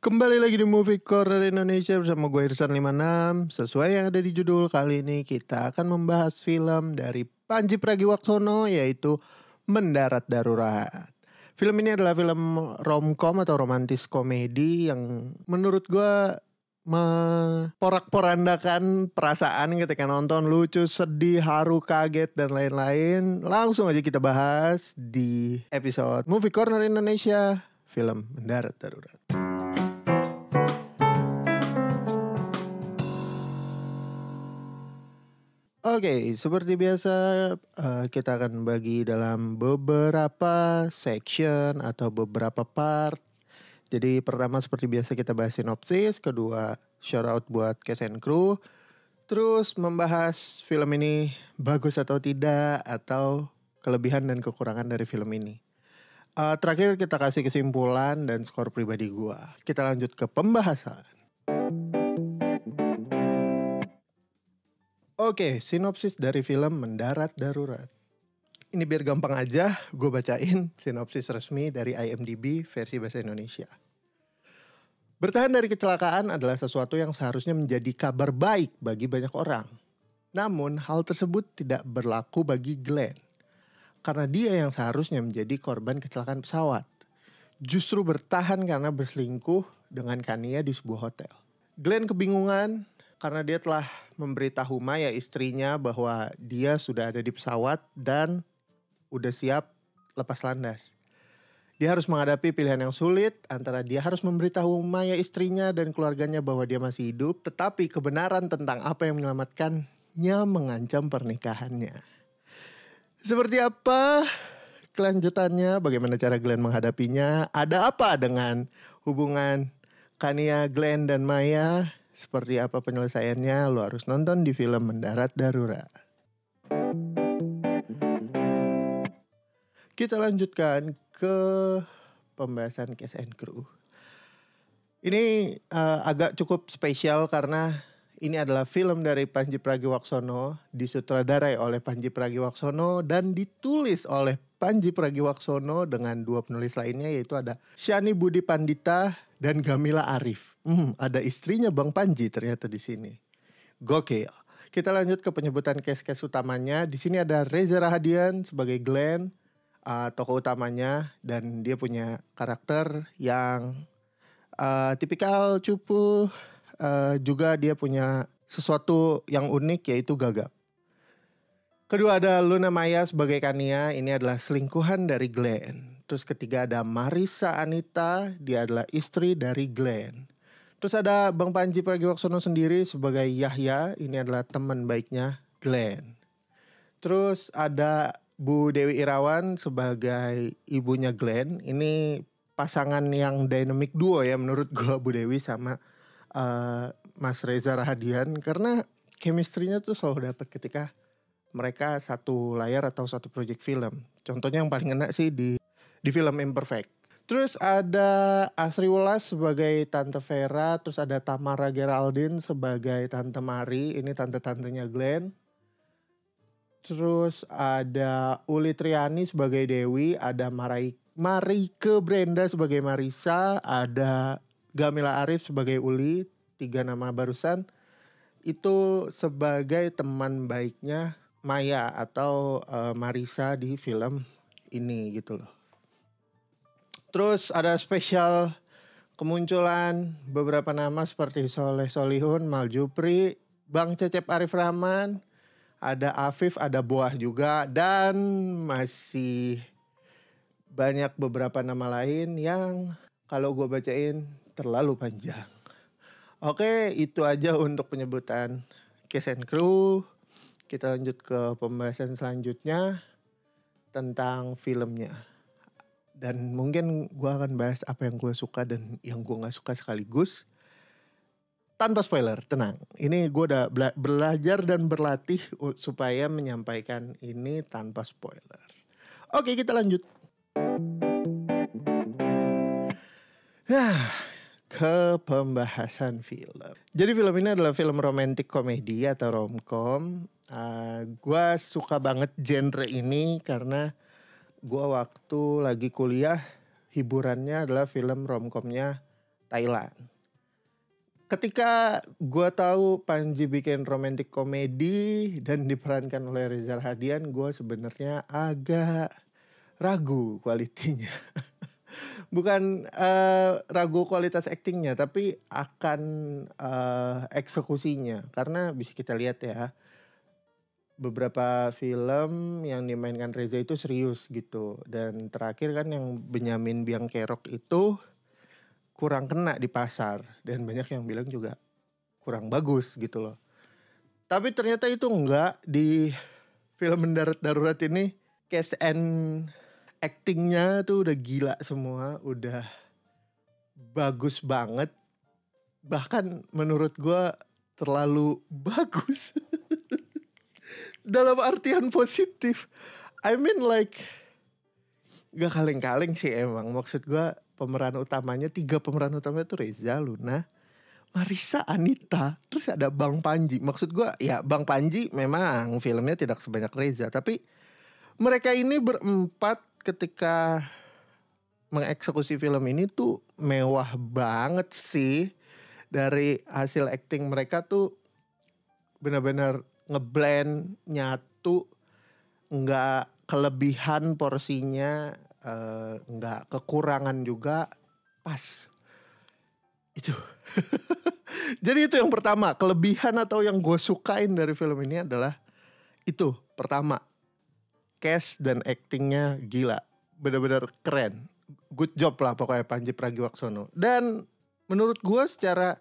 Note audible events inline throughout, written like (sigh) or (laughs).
Kembali lagi di Movie Corner Indonesia bersama gue Irsan 56 Sesuai yang ada di judul kali ini kita akan membahas film dari Panji Pragiwaksono yaitu Mendarat Darurat Film ini adalah film romcom atau romantis komedi yang menurut gue memporak-porandakan perasaan ketika nonton lucu, sedih, haru, kaget dan lain-lain. Langsung aja kita bahas di episode Movie Corner Indonesia film Mendarat Darurat. Oke, okay, seperti biasa uh, kita akan bagi dalam beberapa section atau beberapa part. Jadi pertama seperti biasa kita bahas sinopsis, kedua shout out buat and crew, terus membahas film ini bagus atau tidak atau kelebihan dan kekurangan dari film ini. Uh, terakhir kita kasih kesimpulan dan skor pribadi gua. Kita lanjut ke pembahasan. Oke, sinopsis dari film Mendarat Darurat. Ini biar gampang aja, gue bacain sinopsis resmi dari IMDb versi bahasa Indonesia. Bertahan dari kecelakaan adalah sesuatu yang seharusnya menjadi kabar baik bagi banyak orang. Namun, hal tersebut tidak berlaku bagi Glenn. Karena dia yang seharusnya menjadi korban kecelakaan pesawat. Justru bertahan karena berselingkuh dengan Kania di sebuah hotel. Glenn kebingungan karena dia telah memberitahu Maya istrinya bahwa dia sudah ada di pesawat dan udah siap lepas landas. Dia harus menghadapi pilihan yang sulit antara dia harus memberitahu Maya istrinya dan keluarganya bahwa dia masih hidup, tetapi kebenaran tentang apa yang menyelamatkannya mengancam pernikahannya. Seperti apa kelanjutannya? Bagaimana cara Glenn menghadapinya? Ada apa dengan hubungan Kania, Glenn, dan Maya? Seperti apa penyelesaiannya lo harus nonton di film Mendarat Darurat. Kita lanjutkan ke pembahasan Case and Crew. Ini uh, agak cukup spesial karena ini adalah film dari Panji Pragiwaksono, disutradarai oleh Panji Pragiwaksono dan ditulis oleh Panji Pragiwaksono dengan dua penulis lainnya yaitu ada Shani Budi Pandita dan Gamila Arif. Hmm, ada istrinya Bang Panji ternyata di sini. Gokil. Kita lanjut ke penyebutan case-case utamanya. Di sini ada Reza Rahadian sebagai Glenn, uh, tokoh utamanya dan dia punya karakter yang uh, tipikal cupu. Uh, juga dia punya sesuatu yang unik yaitu gagap. Kedua ada Luna Maya sebagai Kania, ini adalah selingkuhan dari Glenn. Terus ketiga ada Marisa Anita, dia adalah istri dari Glenn. Terus ada Bang Panji Pragiwaksono sendiri sebagai Yahya, ini adalah teman baiknya Glenn. Terus ada Bu Dewi Irawan sebagai ibunya Glenn. Ini pasangan yang dynamic duo ya menurut gue Bu Dewi sama uh, Mas Reza Rahadian karena chemistry-nya tuh selalu dapat ketika mereka satu layar atau satu project film. Contohnya yang paling enak sih di di film Imperfect. Terus ada Asri Wulas sebagai Tante Vera, terus ada Tamara Geraldine sebagai Tante Mari, ini tante-tantenya Glenn. Terus ada Uli Triani sebagai Dewi, ada Marai Marike Brenda sebagai Marisa, ada Gamila Arif sebagai Uli, tiga nama barusan. Itu sebagai teman baiknya Maya atau uh, Marisa di film ini gitu loh. Terus ada spesial kemunculan beberapa nama seperti Soleh Solihun, Maljupri, Bang Cecep Arif Rahman, ada Afif, ada Buah juga dan masih banyak beberapa nama lain yang kalau gue bacain terlalu panjang. Oke, itu aja untuk penyebutan and Crew kita lanjut ke pembahasan selanjutnya tentang filmnya. Dan mungkin gue akan bahas apa yang gue suka dan yang gue gak suka sekaligus. Tanpa spoiler, tenang. Ini gue udah bela belajar dan berlatih supaya menyampaikan ini tanpa spoiler. Oke, kita lanjut. Nah, ke pembahasan film. Jadi film ini adalah film romantic komedi atau romcom Uh, ah, gue suka banget genre ini karena gue waktu lagi kuliah hiburannya adalah film romcomnya Thailand. Ketika gue tahu Panji bikin romantic komedi dan diperankan oleh Reza Hadian, gue sebenarnya agak ragu kualitinya. (laughs) Bukan uh, ragu kualitas aktingnya, tapi akan uh, eksekusinya. Karena bisa kita lihat ya, beberapa film yang dimainkan Reza itu serius gitu. Dan terakhir kan yang Benyamin Biang Kerok itu kurang kena di pasar. Dan banyak yang bilang juga kurang bagus gitu loh. Tapi ternyata itu enggak. Di film mendarat darurat ini cast and actingnya tuh udah gila semua. Udah bagus banget. Bahkan menurut gue terlalu (laughs) bagus dalam artian positif. I mean like gak kaleng-kaleng sih emang. Maksud gue pemeran utamanya tiga pemeran utama itu Reza Luna, Marisa Anita, terus ada Bang Panji. Maksud gue ya Bang Panji memang filmnya tidak sebanyak Reza, tapi mereka ini berempat ketika mengeksekusi film ini tuh mewah banget sih dari hasil acting mereka tuh benar-benar ngeblend nyatu nggak kelebihan porsinya uh, nggak kekurangan juga pas. Itu. (laughs) Jadi itu yang pertama kelebihan atau yang gue sukain dari film ini adalah itu pertama cast dan actingnya gila benar-benar keren. Good job lah pokoknya Panji Pragiwaksono. Dan menurut gue secara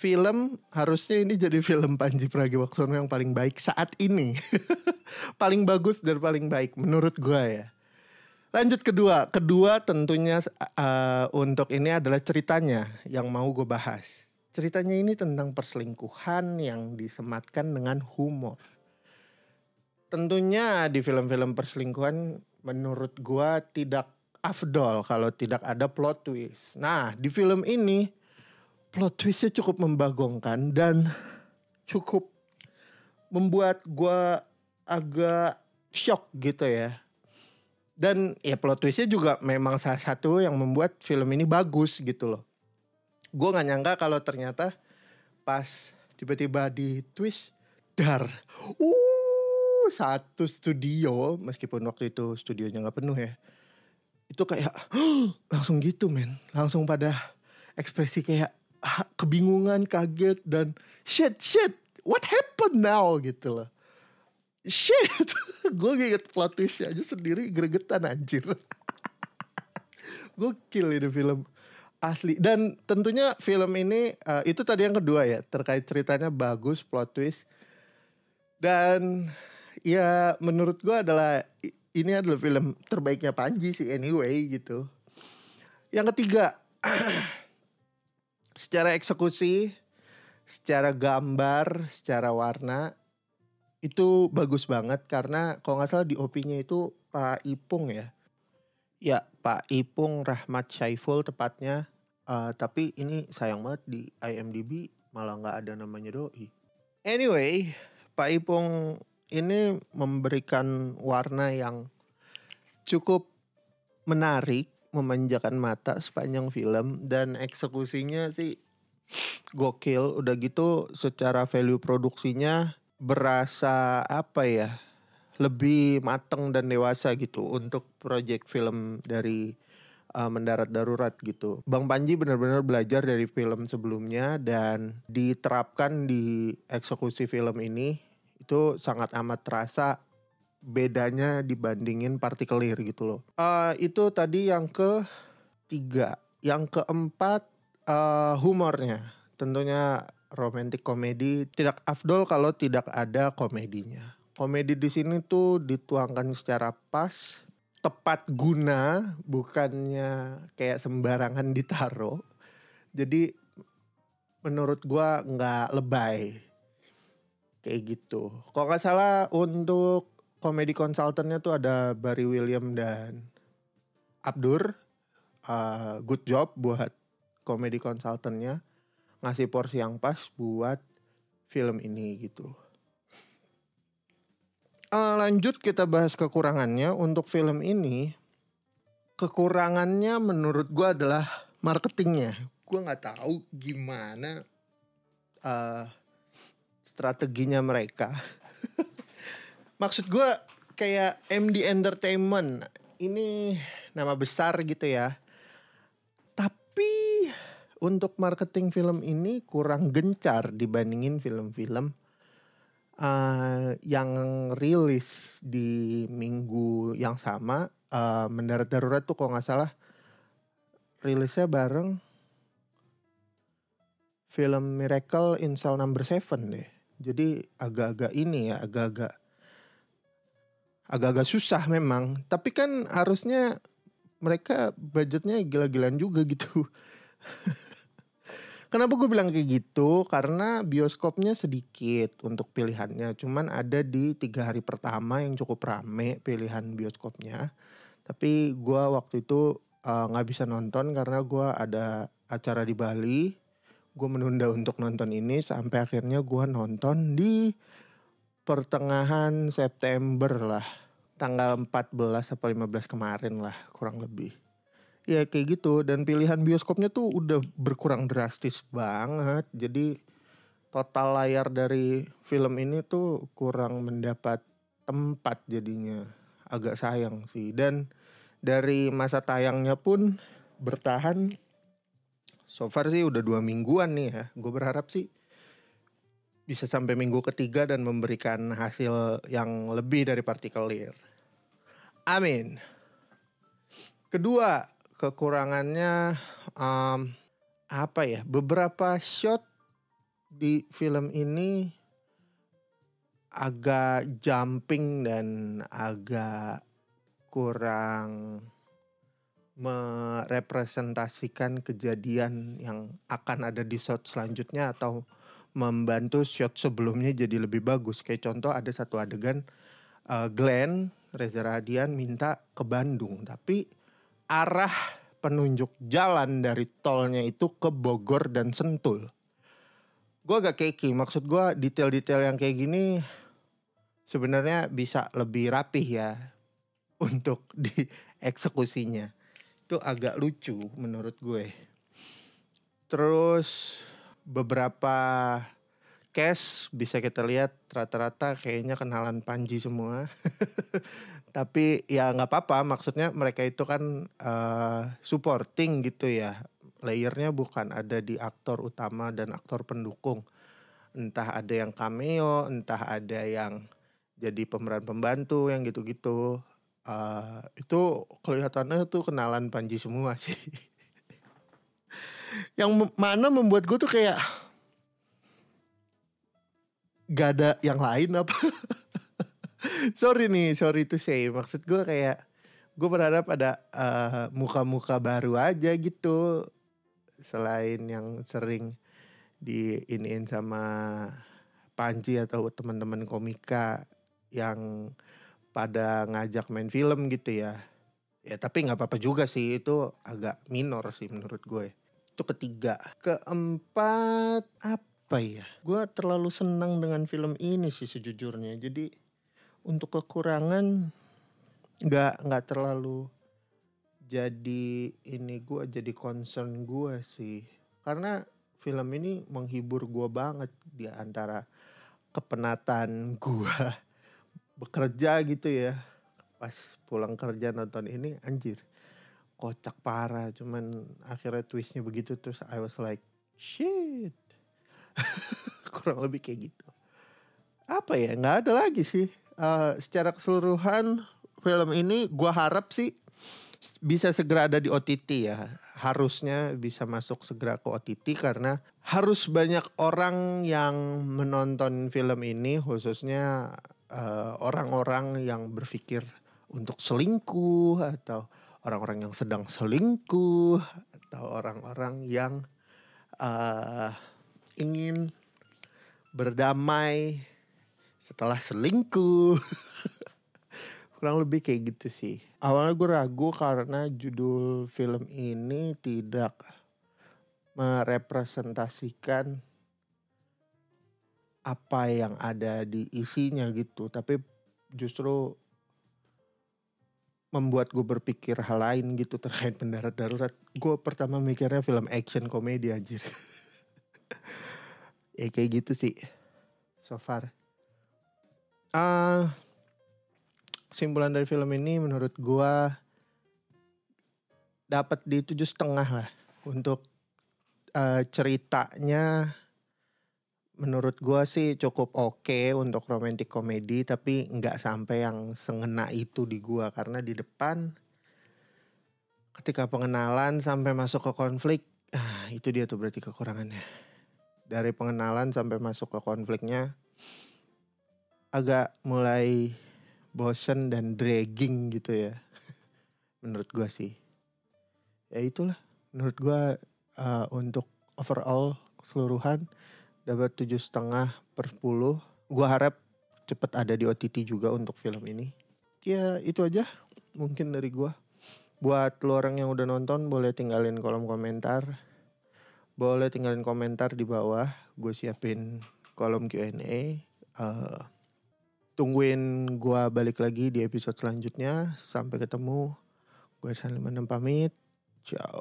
film harusnya ini jadi film Panji Pragiwaksono yang paling baik saat ini. (laughs) paling bagus dan paling baik menurut gue ya. Lanjut kedua, kedua tentunya uh, untuk ini adalah ceritanya yang mau gue bahas. Ceritanya ini tentang perselingkuhan yang disematkan dengan humor. Tentunya di film-film perselingkuhan menurut gue tidak afdol kalau tidak ada plot twist. Nah di film ini plot twistnya cukup membagongkan dan cukup membuat gue agak shock gitu ya. Dan ya plot twistnya juga memang salah satu yang membuat film ini bagus gitu loh. Gue gak nyangka kalau ternyata pas tiba-tiba di twist dar. Uh, satu studio meskipun waktu itu studionya nggak penuh ya. Itu kayak (gasps) langsung gitu men. Langsung pada ekspresi kayak kebingungan, kaget dan shit shit what happened now gitu loh. Shit, (laughs) gue inget plot twistnya aja sendiri gregetan anjir. (laughs) gue kill ini film asli dan tentunya film ini uh, itu tadi yang kedua ya terkait ceritanya bagus plot twist dan ya menurut gue adalah ini adalah film terbaiknya Panji sih anyway gitu. Yang ketiga (clears throat) secara eksekusi, secara gambar, secara warna itu bagus banget karena kalau nggak salah di OP-nya itu Pak Ipung ya. Ya, Pak Ipung Rahmat Syaiful tepatnya. Uh, tapi ini sayang banget di IMDb malah nggak ada namanya doi. Anyway, Pak Ipung ini memberikan warna yang cukup menarik memanjakan mata sepanjang film dan eksekusinya sih gokil. Udah gitu secara value produksinya berasa apa ya lebih mateng dan dewasa gitu untuk project film dari uh, mendarat darurat gitu. Bang Panji benar-benar belajar dari film sebelumnya dan diterapkan di eksekusi film ini. Itu sangat amat terasa bedanya dibandingin partikelir gitu loh. Uh, itu tadi yang ke tiga, yang keempat uh, humornya, tentunya romantic komedi tidak afdol kalau tidak ada komedinya. Komedi di sini tuh dituangkan secara pas, tepat guna, bukannya kayak sembarangan ditaruh. Jadi menurut gua nggak lebay kayak gitu. Kalau nggak salah untuk komedi konsultannya tuh ada Barry William dan Abdur. Uh, good job buat komedi konsultannya ngasih porsi yang pas buat film ini gitu. Uh, lanjut kita bahas kekurangannya untuk film ini. Kekurangannya menurut gue adalah marketingnya gue nggak tahu gimana uh, strateginya mereka. (laughs) Maksud gue kayak MD Entertainment ini nama besar gitu ya. Tapi untuk marketing film ini kurang gencar dibandingin film-film uh, yang rilis di minggu yang sama. Uh, Mendarat Darurat tuh kalau nggak salah rilisnya bareng film Miracle in Cell Number Seven deh. Jadi agak-agak ini ya, agak-agak agak-agak susah memang. Tapi kan harusnya mereka budgetnya gila-gilaan juga gitu. (laughs) Kenapa gue bilang kayak gitu? Karena bioskopnya sedikit untuk pilihannya. Cuman ada di tiga hari pertama yang cukup rame pilihan bioskopnya. Tapi gue waktu itu eh, nggak uh, bisa nonton karena gue ada acara di Bali. Gue menunda untuk nonton ini sampai akhirnya gue nonton di pertengahan September lah. Tanggal 14 atau 15 kemarin lah kurang lebih. Ya kayak gitu dan pilihan bioskopnya tuh udah berkurang drastis banget. Jadi total layar dari film ini tuh kurang mendapat tempat jadinya. Agak sayang sih dan dari masa tayangnya pun bertahan so far sih udah dua mingguan nih ya. Gue berharap sih bisa sampai minggu ketiga dan memberikan hasil yang lebih dari partikel liar. Amin. Kedua, kekurangannya um, apa ya? Beberapa shot di film ini agak jumping dan agak kurang merepresentasikan kejadian yang akan ada di shot selanjutnya atau membantu shot sebelumnya jadi lebih bagus. Kayak contoh ada satu adegan uh, Glenn Reza Radian minta ke Bandung tapi arah penunjuk jalan dari tolnya itu ke Bogor dan Sentul. Gue agak keki, maksud gue detail-detail yang kayak gini sebenarnya bisa lebih rapih ya (laughs) untuk dieksekusinya. Itu agak lucu menurut gue. Terus beberapa case bisa kita lihat rata-rata kayaknya kenalan Panji semua. (laughs) tapi ya nggak apa-apa maksudnya mereka itu kan uh, supporting gitu ya. Layernya bukan ada di aktor utama dan aktor pendukung. Entah ada yang cameo entah ada yang jadi pemeran pembantu yang gitu-gitu. Uh, itu kelihatannya tuh kenalan Panji semua (laughs) sih yang mana membuat gue tuh kayak gak ada yang lain apa (laughs) sorry nih, sorry to say. Maksud gue kayak gue berharap ada uh, muka-muka baru aja gitu selain yang sering di iniin sama Panji atau teman-teman komika yang pada ngajak main film gitu ya. Ya tapi nggak apa-apa juga sih itu agak minor sih menurut gue. Itu ketiga. Keempat apa ya? Gue terlalu senang dengan film ini sih sejujurnya. Jadi untuk kekurangan nggak nggak terlalu jadi ini gue jadi concern gue sih karena film ini menghibur gue banget di antara kepenatan gue (laughs) bekerja gitu ya pas pulang kerja nonton ini anjir kocak parah cuman akhirnya twistnya begitu terus I was like shit. (laughs) Kurang lebih kayak gitu. Apa ya nggak ada lagi sih. Uh, secara keseluruhan film ini gue harap sih bisa segera ada di OTT ya. Harusnya bisa masuk segera ke OTT karena harus banyak orang yang menonton film ini khususnya uh, orang-orang yang berpikir untuk selingkuh atau orang-orang yang sedang selingkuh atau orang-orang yang uh, ingin berdamai setelah selingkuh. (laughs) Kurang lebih kayak gitu sih. Awalnya gue ragu karena judul film ini tidak merepresentasikan apa yang ada di isinya gitu. Tapi justru membuat gue berpikir hal lain gitu terkait pendarat darurat. Gue pertama mikirnya film action komedi anjir. (laughs) ya kayak gitu sih. So far. Uh, kesimpulan dari film ini menurut gue dapat di tujuh setengah lah untuk uh, ceritanya menurut gua sih cukup oke okay untuk romantic komedi tapi nggak sampai yang sengena itu di gua. Karena di depan ketika pengenalan sampai masuk ke konflik ah itu dia tuh berarti kekurangannya. Dari pengenalan sampai masuk ke konfliknya agak mulai bosen dan dragging gitu ya. (laughs) Menurut gua sih. Ya itulah. Menurut gua uh, untuk overall keseluruhan dapat tujuh setengah per sepuluh. Gua harap cepet ada di OTT juga untuk film ini. Ya itu aja mungkin dari gua. Buat lo orang yang udah nonton boleh tinggalin kolom komentar. Boleh tinggalin komentar di bawah. Gue siapin kolom Q&A. Uh, tungguin gua balik lagi di episode selanjutnya. Sampai ketemu. Gue San pamit. Ciao.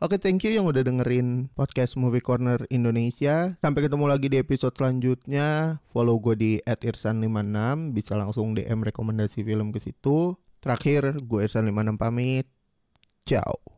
Oke, thank you yang udah dengerin podcast Movie Corner Indonesia. Sampai ketemu lagi di episode selanjutnya. Follow gue di @irsan56, bisa langsung DM rekomendasi film ke situ. Terakhir, gue Irsan56 pamit. Ciao.